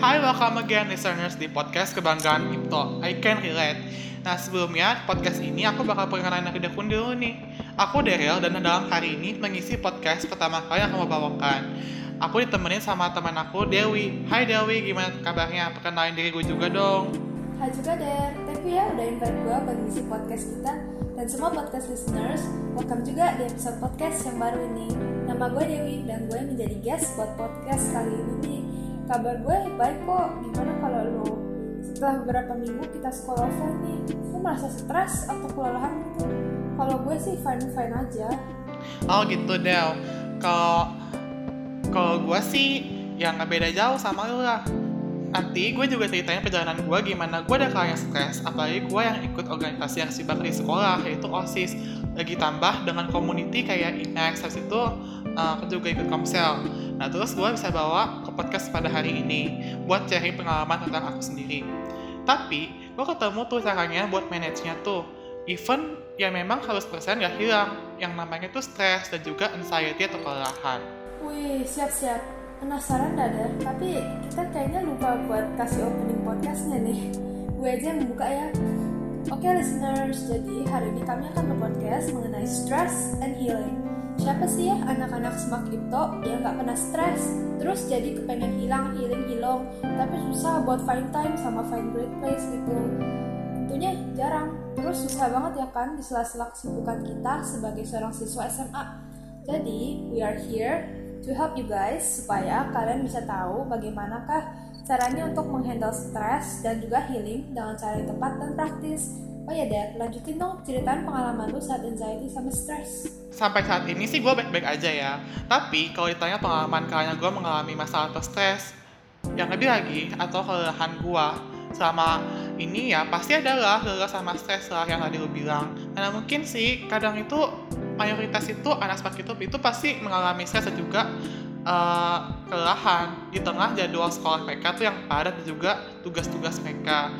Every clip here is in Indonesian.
Hai, welcome again listeners di podcast Kebanggaan Ipto. I can relate. Nah, sebelumnya podcast ini aku bakal perkenalan dari Dekun dulu nih. Aku Daryl dan dalam hari ini mengisi podcast pertama kali yang aku bawakan. Aku ditemenin sama teman aku Dewi. Hai Dewi, gimana kabarnya? Perkenalin diri gue juga dong. Hai juga Der, thank you ya udah invite gue buat ngisi podcast kita Dan semua podcast listeners, welcome juga di episode podcast yang baru ini Nama gue Dewi dan gue menjadi guest buat podcast kali ini Kabar gue baik kok, gimana kalau lo setelah beberapa minggu kita sekolah offline nih Lo merasa stres atau kelelahan gitu? Kalau gue sih fine-fine aja Oh gitu Del. Kalau kalau gue sih yang nggak beda jauh sama lu lah. Nanti gue juga ceritain perjalanan gue gimana gue ada kayak stres, apalagi gue yang ikut organisasi yang sibuk di sekolah yaitu OSIS. Lagi tambah dengan community kayak INEX, habis itu uh, aku juga ikut Komsel. Nah terus gue bisa bawa ke podcast pada hari ini buat cari pengalaman tentang aku sendiri. Tapi gue ketemu tuh caranya buat manage-nya tuh. Even ya memang harus persen gak hilang, yang namanya tuh stres dan juga anxiety atau kelelahan. Wih, siap-siap Penasaran Dadar, tapi kita kayaknya lupa buat kasih opening podcastnya nih Gue aja yang membuka ya Oke listeners, jadi hari ini kami akan berpodcast mengenai stress and healing Siapa sih ya anak-anak semak ipto yang gak pernah stres? Terus jadi kepengen hilang, healing, hilong Tapi susah buat find time sama find great place gitu. Tentunya jarang. Terus susah banget ya kan di sela-sela kesibukan kita sebagai seorang siswa SMA Jadi, we are here to help you guys supaya kalian bisa tahu bagaimanakah caranya untuk menghandle stres dan juga healing dengan cara yang tepat dan praktis. Oh ya Dad, lanjutin dong ceritaan pengalaman lu saat anxiety sama stres. Sampai saat ini sih gue baik-baik aja ya. Tapi kalau ditanya pengalaman kalian gue mengalami masalah atau stres, yang lebih lagi atau kelelahan gue selama ini ya pasti adalah lelah sama stres lah yang tadi lu bilang. Karena mungkin sih kadang itu mayoritas itu anak sepak itu itu pasti mengalami stres juga uh, kelelahan di tengah jadwal sekolah mereka tuh yang padat dan juga tugas-tugas mereka.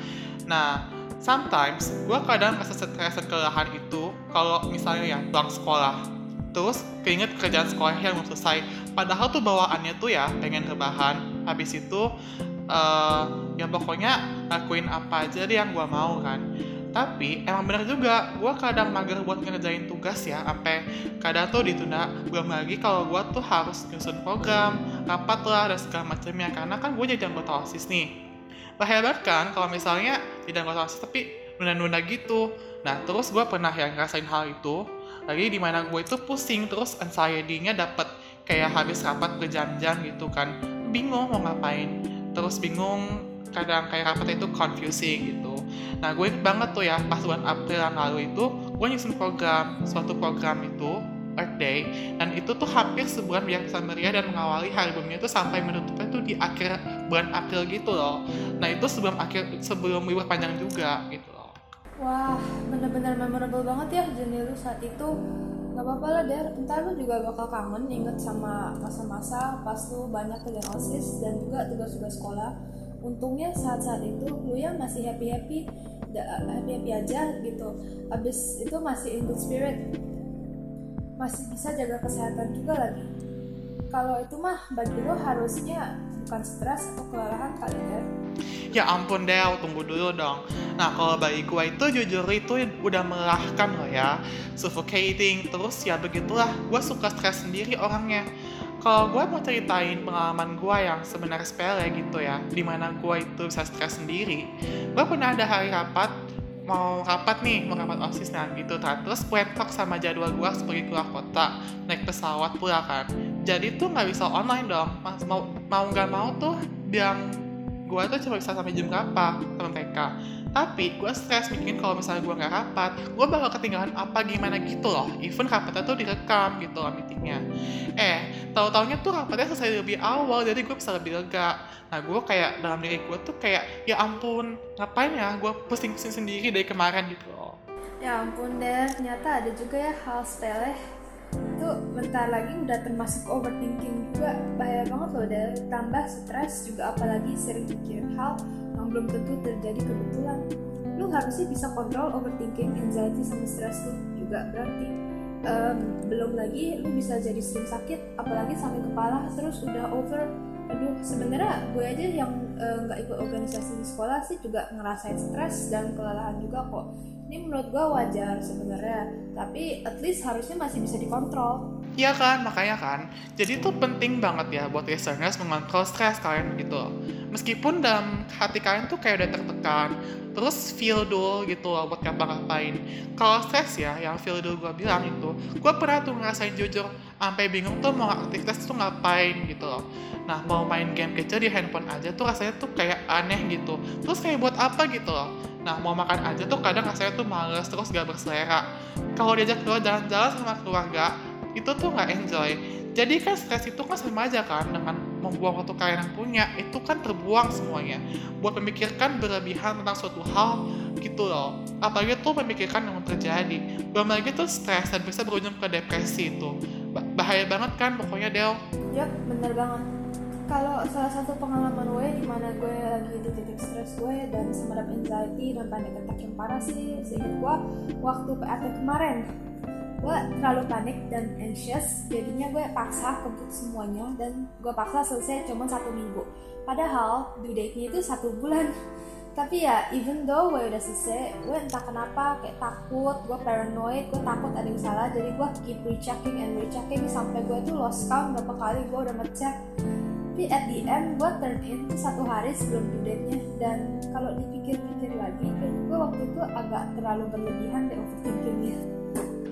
Nah, sometimes gue kadang dan kelelahan itu kalau misalnya ya pulang sekolah. Terus keinget kerjaan sekolah yang belum selesai. Padahal tuh bawaannya tuh ya pengen rebahan. Habis itu uh, ya pokoknya lakuin apa aja deh yang gue mau kan. Tapi emang bener juga gue kadang mager buat ngerjain tugas ya sampai kadang tuh ditunda. Belum lagi kalau gue tuh harus nyusun program rapat lah dan segala macamnya. Karena kan gue jadi anggota osis nih. Bahaya banget kan kalau misalnya tidak anggota osis tapi nunda-nunda gitu. Nah terus gue pernah yang ngerasain hal itu. Lagi di mana gue itu pusing terus anxiety-nya dapet kayak habis rapat berjam-jam gitu kan. Bingung mau ngapain. Terus bingung kadang kayak rapat itu confusing gitu. Nah gue banget tuh ya pas bulan April yang lalu itu gue nyusun program suatu program itu Earth Day dan itu tuh hampir sebulan bisa meriah dan mengawali hari bumi itu sampai menutupnya tuh di akhir bulan April gitu loh. Nah itu sebelum akhir sebelum libur panjang juga gitu loh. Wah, bener-bener memorable banget ya journey saat itu. Gak apa-apa lah Der, entar lu juga bakal kangen inget sama masa-masa pas lu banyak kerjaan OSIS dan juga tugas-tugas sekolah. Untungnya saat-saat itu lu ya masih happy-happy happy-happy aja gitu. Habis itu masih in good spirit Masih bisa jaga kesehatan juga lagi Kalau itu mah bagi lu harusnya bukan stres atau kelelahan kali Der ya ampun Del, tunggu dulu dong. Nah kalau bagi gue itu jujur itu udah melelahkan loh ya, suffocating, terus ya begitulah, gue suka stres sendiri orangnya. Kalau gue mau ceritain pengalaman gue yang sebenarnya sepele gitu ya, di mana gue itu bisa stres sendiri, gue pernah ada hari rapat, mau rapat nih, mau rapat OSIS nah gitu, terus bentrok sama jadwal gue seperti keluar kota, naik pesawat pula kan. Jadi tuh nggak bisa online dong, Mas, mau mau nggak mau tuh bilang gue tuh cuma bisa sampai jam berapa sama mereka tapi gue stres mikirin kalau misalnya gue nggak rapat gue bakal ketinggalan apa gimana gitu loh. Even rapatnya tuh direkam gitu loh meetingnya. Eh tahu taunya tuh rapatnya selesai lebih awal jadi gue bisa lebih lega. Nah gue kayak dalam diri gue tuh kayak ya ampun ngapain ya gue pusing-pusing sendiri dari kemarin gitu loh. Ya ampun deh, ternyata ada juga ya hal sepele. Itu bentar lagi udah termasuk overthinking juga. Bahaya banget loh udah tambah stres juga apalagi sering mikirin hal yang belum tentu terjadi kebetulan. Lu harusnya bisa kontrol overthinking anxiety sama stres tuh juga berarti um, belum lagi lu bisa jadi sering sakit apalagi sampai kepala terus udah over. Aduh sebenarnya gue aja yang eh, nggak ikut organisasi di sekolah sih juga ngerasain stres dan kelelahan juga kok. Ini menurut gue wajar sebenarnya tapi at least harusnya masih bisa dikontrol Iya kan, makanya kan. Jadi itu penting banget ya buat listeners mengontrol stres kalian gitu. Meskipun dalam hati kalian tuh kayak udah tertekan, terus feel dulu gitu loh buat ngapa-ngapain. Kalau stres ya, yang feel dulu gue bilang itu, gue pernah tuh ngerasain jujur, sampai bingung tuh mau aktivitas tuh ngapain gitu loh. Nah, mau main game kecil di handphone aja tuh rasanya tuh kayak aneh gitu. Terus kayak buat apa gitu loh. Nah, mau makan aja tuh kadang rasanya tuh males, terus gak berselera. Kalau diajak keluar jalan-jalan sama keluarga, itu tuh nggak enjoy. Jadi kan stres itu kan sama aja kan dengan membuang waktu kalian yang punya, itu kan terbuang semuanya. Buat memikirkan berlebihan tentang suatu hal gitu loh. Apalagi tuh memikirkan yang terjadi. Belum lagi tuh stres dan bisa berujung ke depresi itu. Bahaya banget kan pokoknya Del. Yap, bener banget. Kalau salah satu pengalaman gue di mana gue lagi di titik stres gue dan semerap anxiety dan panic attack yang parah sih, seingat gue waktu PAT kemarin gue terlalu panik dan anxious. Jadinya gue paksa kebut semuanya dan gue paksa selesai cuma satu minggu. Padahal due date-nya itu satu bulan. Tapi ya even though gue udah selesai gue entah kenapa kayak takut gue paranoid gue takut ada yang salah. Jadi gue keep rechecking and rechecking sampai gue tuh lost count berapa kali gue udah ngecek. Tapi at the end gue turn in tuh satu hari sebelum due date-nya. Dan kalau dipikir-pikir lagi gue waktu itu agak terlalu berlebihan deh overthinkingnya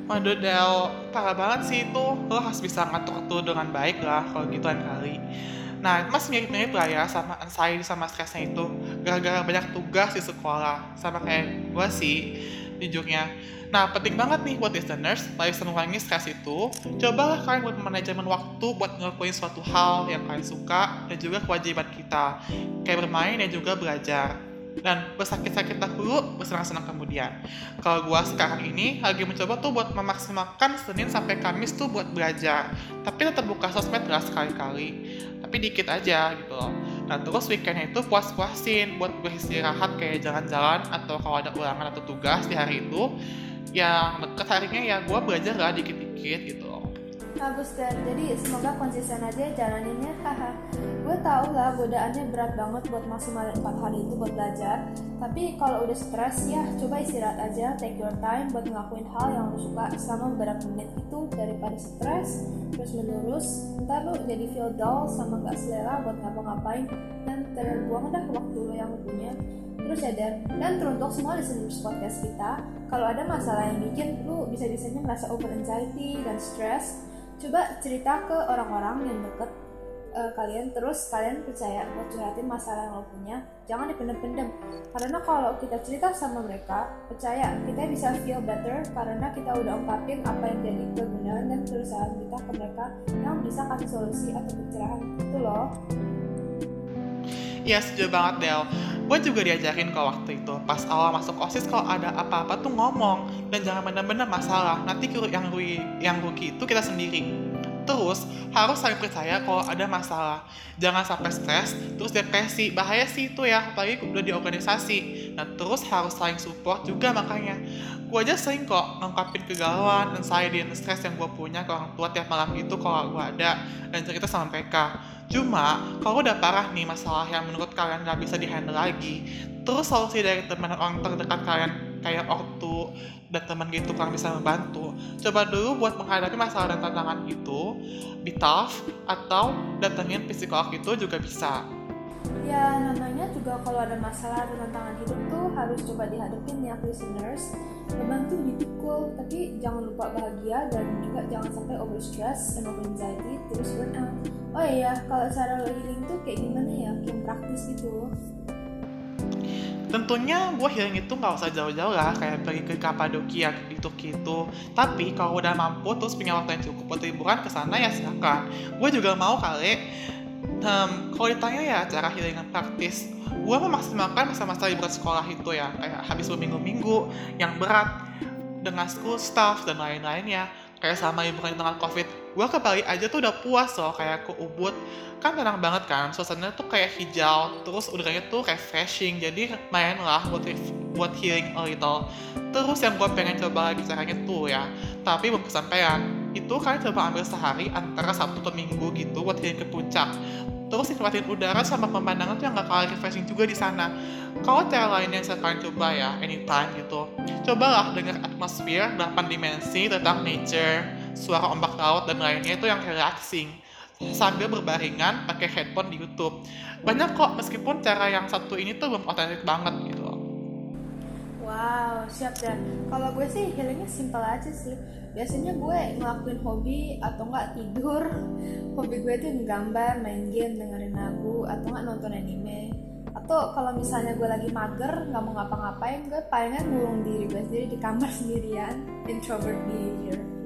Waduh Del, parah banget sih itu. Lo harus bisa ngatur tuh dengan baik lah kalau gitu kali. Nah, mas mirip-mirip lah ya sama anxiety sama stresnya itu. Gara-gara banyak tugas di sekolah. Sama kayak gue sih, jujurnya. Nah, penting banget nih buat listeners, bisa mengurangi stres itu, cobalah kalian buat manajemen waktu buat ngelakuin suatu hal yang kalian suka dan juga kewajiban kita. Kayak bermain dan juga belajar dan bersakit-sakit dahulu, bersenang-senang kemudian. Kalau gua sekarang ini lagi mencoba tuh buat memaksimalkan Senin sampai Kamis tuh buat belajar. Tapi tetap buka sosmed lah sekali-kali. Tapi dikit aja gitu loh. Nah terus weekendnya itu puas-puasin buat beristirahat kayak jalan-jalan atau kalau ada ulangan atau tugas di hari itu yang deket harinya ya gue belajar lah dikit-dikit gitu Bagus dan jadi semoga konsisten aja jalaninnya gue tau lah godaannya berat banget buat maksimalin 4 hari itu buat belajar. Tapi kalau udah stres ya coba istirahat aja take your time buat ngelakuin hal yang lo suka selama beberapa menit itu. Daripada stres terus menerus ntar lo jadi feel dull sama gak selera buat ngapa-ngapain. Dan terbuang dah waktu lo yang lo punya. Terus ya dan teruntuk semua listeners podcast kita. Kalau ada masalah yang bikin lu bisa-bisanya merasa over anxiety dan stress coba cerita ke orang-orang yang deket uh, kalian terus kalian percaya buat curhatin masalah yang lo punya jangan dipendem-pendem. Karena kalau kita cerita sama mereka percaya kita bisa feel better karena kita udah ungkapin apa yang jadi kegunaan dan kerusakan kita ke mereka yang bisa kasih solusi atau pencerahan. Itu loh. Iya setuju banget Del. Gue juga diajarin kok waktu itu. Pas awal masuk OSIS kalau ada apa-apa tuh ngomong. Dan jangan benar-benar masalah. Nanti yang rugi, yang rugi itu kita sendiri Terus harus saling percaya kalau ada masalah. Jangan sampai stres, terus depresi. Bahaya sih itu ya, apalagi udah di organisasi. Nah terus harus saling support juga makanya. Gue aja sering kok ngungkapin kegalauan dan saya di stres yang gue punya ke orang tua tiap malam itu kalau gue ada dan cerita sama mereka. Cuma, kalau udah parah nih masalah yang menurut kalian gak bisa dihandle lagi, terus solusi dari teman orang terdekat kalian kayak ortu dan teman gitu kalian bisa membantu. Coba dulu buat menghadapi masalah dan tantangan itu, be tough, atau datengin psikolog itu juga bisa. Ya namanya juga kalau ada masalah dan tantangan hidup tuh harus coba dihadapin ya listeners Memang tuh dipikul tapi jangan lupa bahagia dan juga jangan sampai over stress and over anxiety terus burn out Oh iya kalau cara lo healing tuh kayak gimana ya yang praktis gitu Tentunya gue healing itu nggak usah jauh-jauh lah, kayak pergi ke Kapadokia gitu gitu. Tapi kalau udah mampu terus punya waktu yang cukup buat liburan ke sana ya silakan. Gue juga mau kali um, kalau ditanya ya cara healing yang praktis gue memaksimalkan masa-masa liburan sekolah itu ya kayak habis berminggu-minggu yang berat dengan school staff dan lain-lainnya kayak sama liburan di tengah covid gue ke Bali aja tuh udah puas loh kayak ke Ubud. Kan tenang banget kan suasananya tuh kayak hijau terus udaranya tuh refreshing jadi main lah buat buat healing a little. Terus yang gue pengen coba lagi caranya tuh ya tapi belum kesampaian. Itu kalian coba ambil sehari antara Sabtu atau Minggu gitu buat healing ke puncak. Terus nikmatin udara sama pemandangan tuh yang gak kalah refreshing juga di sana. Kalau cara lain yang bisa kalian coba ya anytime gitu. Cobalah dengar atmosfer 8 dimensi tentang nature suara ombak laut dan lainnya itu yang relaxing sambil berbaringan pakai headphone di YouTube banyak kok meskipun cara yang satu ini tuh belum otentik banget gitu Wow, siap dan kalau gue sih healingnya simpel aja sih. Biasanya gue ngelakuin hobi atau nggak tidur. Hobi gue tuh nggambar, main game, dengerin lagu, atau nggak nonton anime. Atau kalau misalnya gue lagi mager, nggak mau ngapa-ngapain, gue palingan ngurung diri gue sendiri di kamar sendirian. Introvert behavior.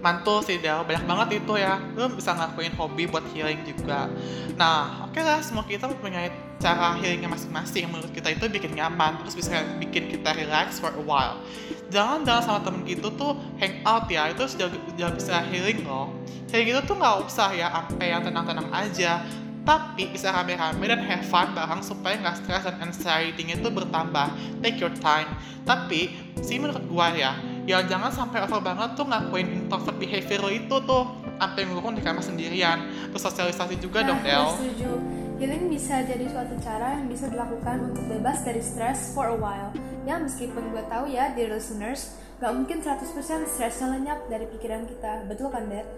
Mantul sih Del, banyak banget itu ya. Lu bisa ngelakuin hobi buat healing juga. Nah oke lah semua kita punya cara healingnya masing-masing. Menurut kita itu bikin nyaman terus bisa bikin kita relax for a while. Jangan jalan sama temen gitu tuh hang out ya. Itu sudah, sudah bisa healing loh. Kayak gitu tuh nggak usah ya sampai yang tenang-tenang aja. Tapi bisa rame-rame dan have fun bareng supaya nggak stres dan anxiety-nya itu bertambah. Take your time. Tapi sih menurut gua ya ya jangan sampai over banget tuh ngakuin introvert behavior lo itu tuh sampai ngurung di kamar sendirian terus sosialisasi juga dong gue Del setuju. Healing bisa jadi suatu cara yang bisa dilakukan untuk bebas dari stres for a while. Ya meskipun gue tahu ya, dear listeners, gak mungkin 100% stresnya lenyap dari pikiran kita. Betul kan, Dad?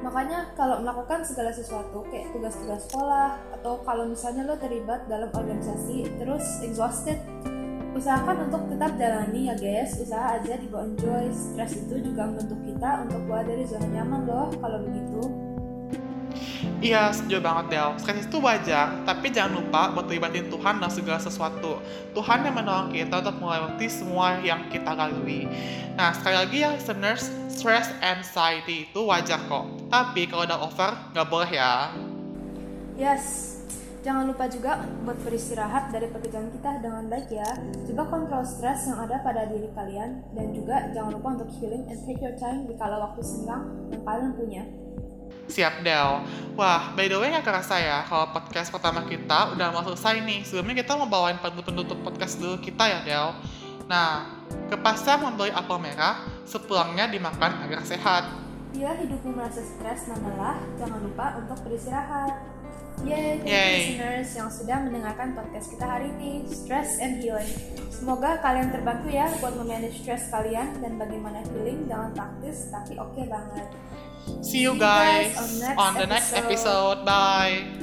Makanya kalau melakukan segala sesuatu kayak tugas-tugas sekolah atau kalau misalnya lo terlibat dalam organisasi terus exhausted usahakan untuk tetap jalani ya guys usaha aja dibawa enjoy stres itu juga membentuk kita untuk keluar dari zona nyaman loh kalau begitu Iya, setuju banget Del. Stres itu wajar, tapi jangan lupa buat libatin Tuhan dalam segala sesuatu. Tuhan yang menolong kita untuk melewati semua yang kita lalui. Nah, sekali lagi ya listeners, stress anxiety itu wajar kok. Tapi kalau udah over, nggak boleh ya. Yes, jangan lupa juga buat beristirahat dari pekerjaan kita dengan baik ya. Coba kontrol stres yang ada pada diri kalian dan juga jangan lupa untuk healing and take your time di kala waktu senggang yang kalian punya. Siap Del. Wah, by the way nggak kerasa ya kalau podcast pertama kita udah mau selesai nih. Sebelumnya kita mau bawain penutup podcast dulu kita ya Del. Nah, ke pasar membeli apel merah, sepulangnya dimakan agar sehat. Bila hidupmu merasa stres dan lelah, jangan lupa untuk beristirahat. Yeay, thank Yay. listeners yang sudah mendengarkan podcast kita hari ini, Stress and Healing. Semoga kalian terbantu ya buat memanage stress kalian dan bagaimana healing dengan praktis tapi oke banget. See you See you guys guys on next on the next episode. episode. Bye.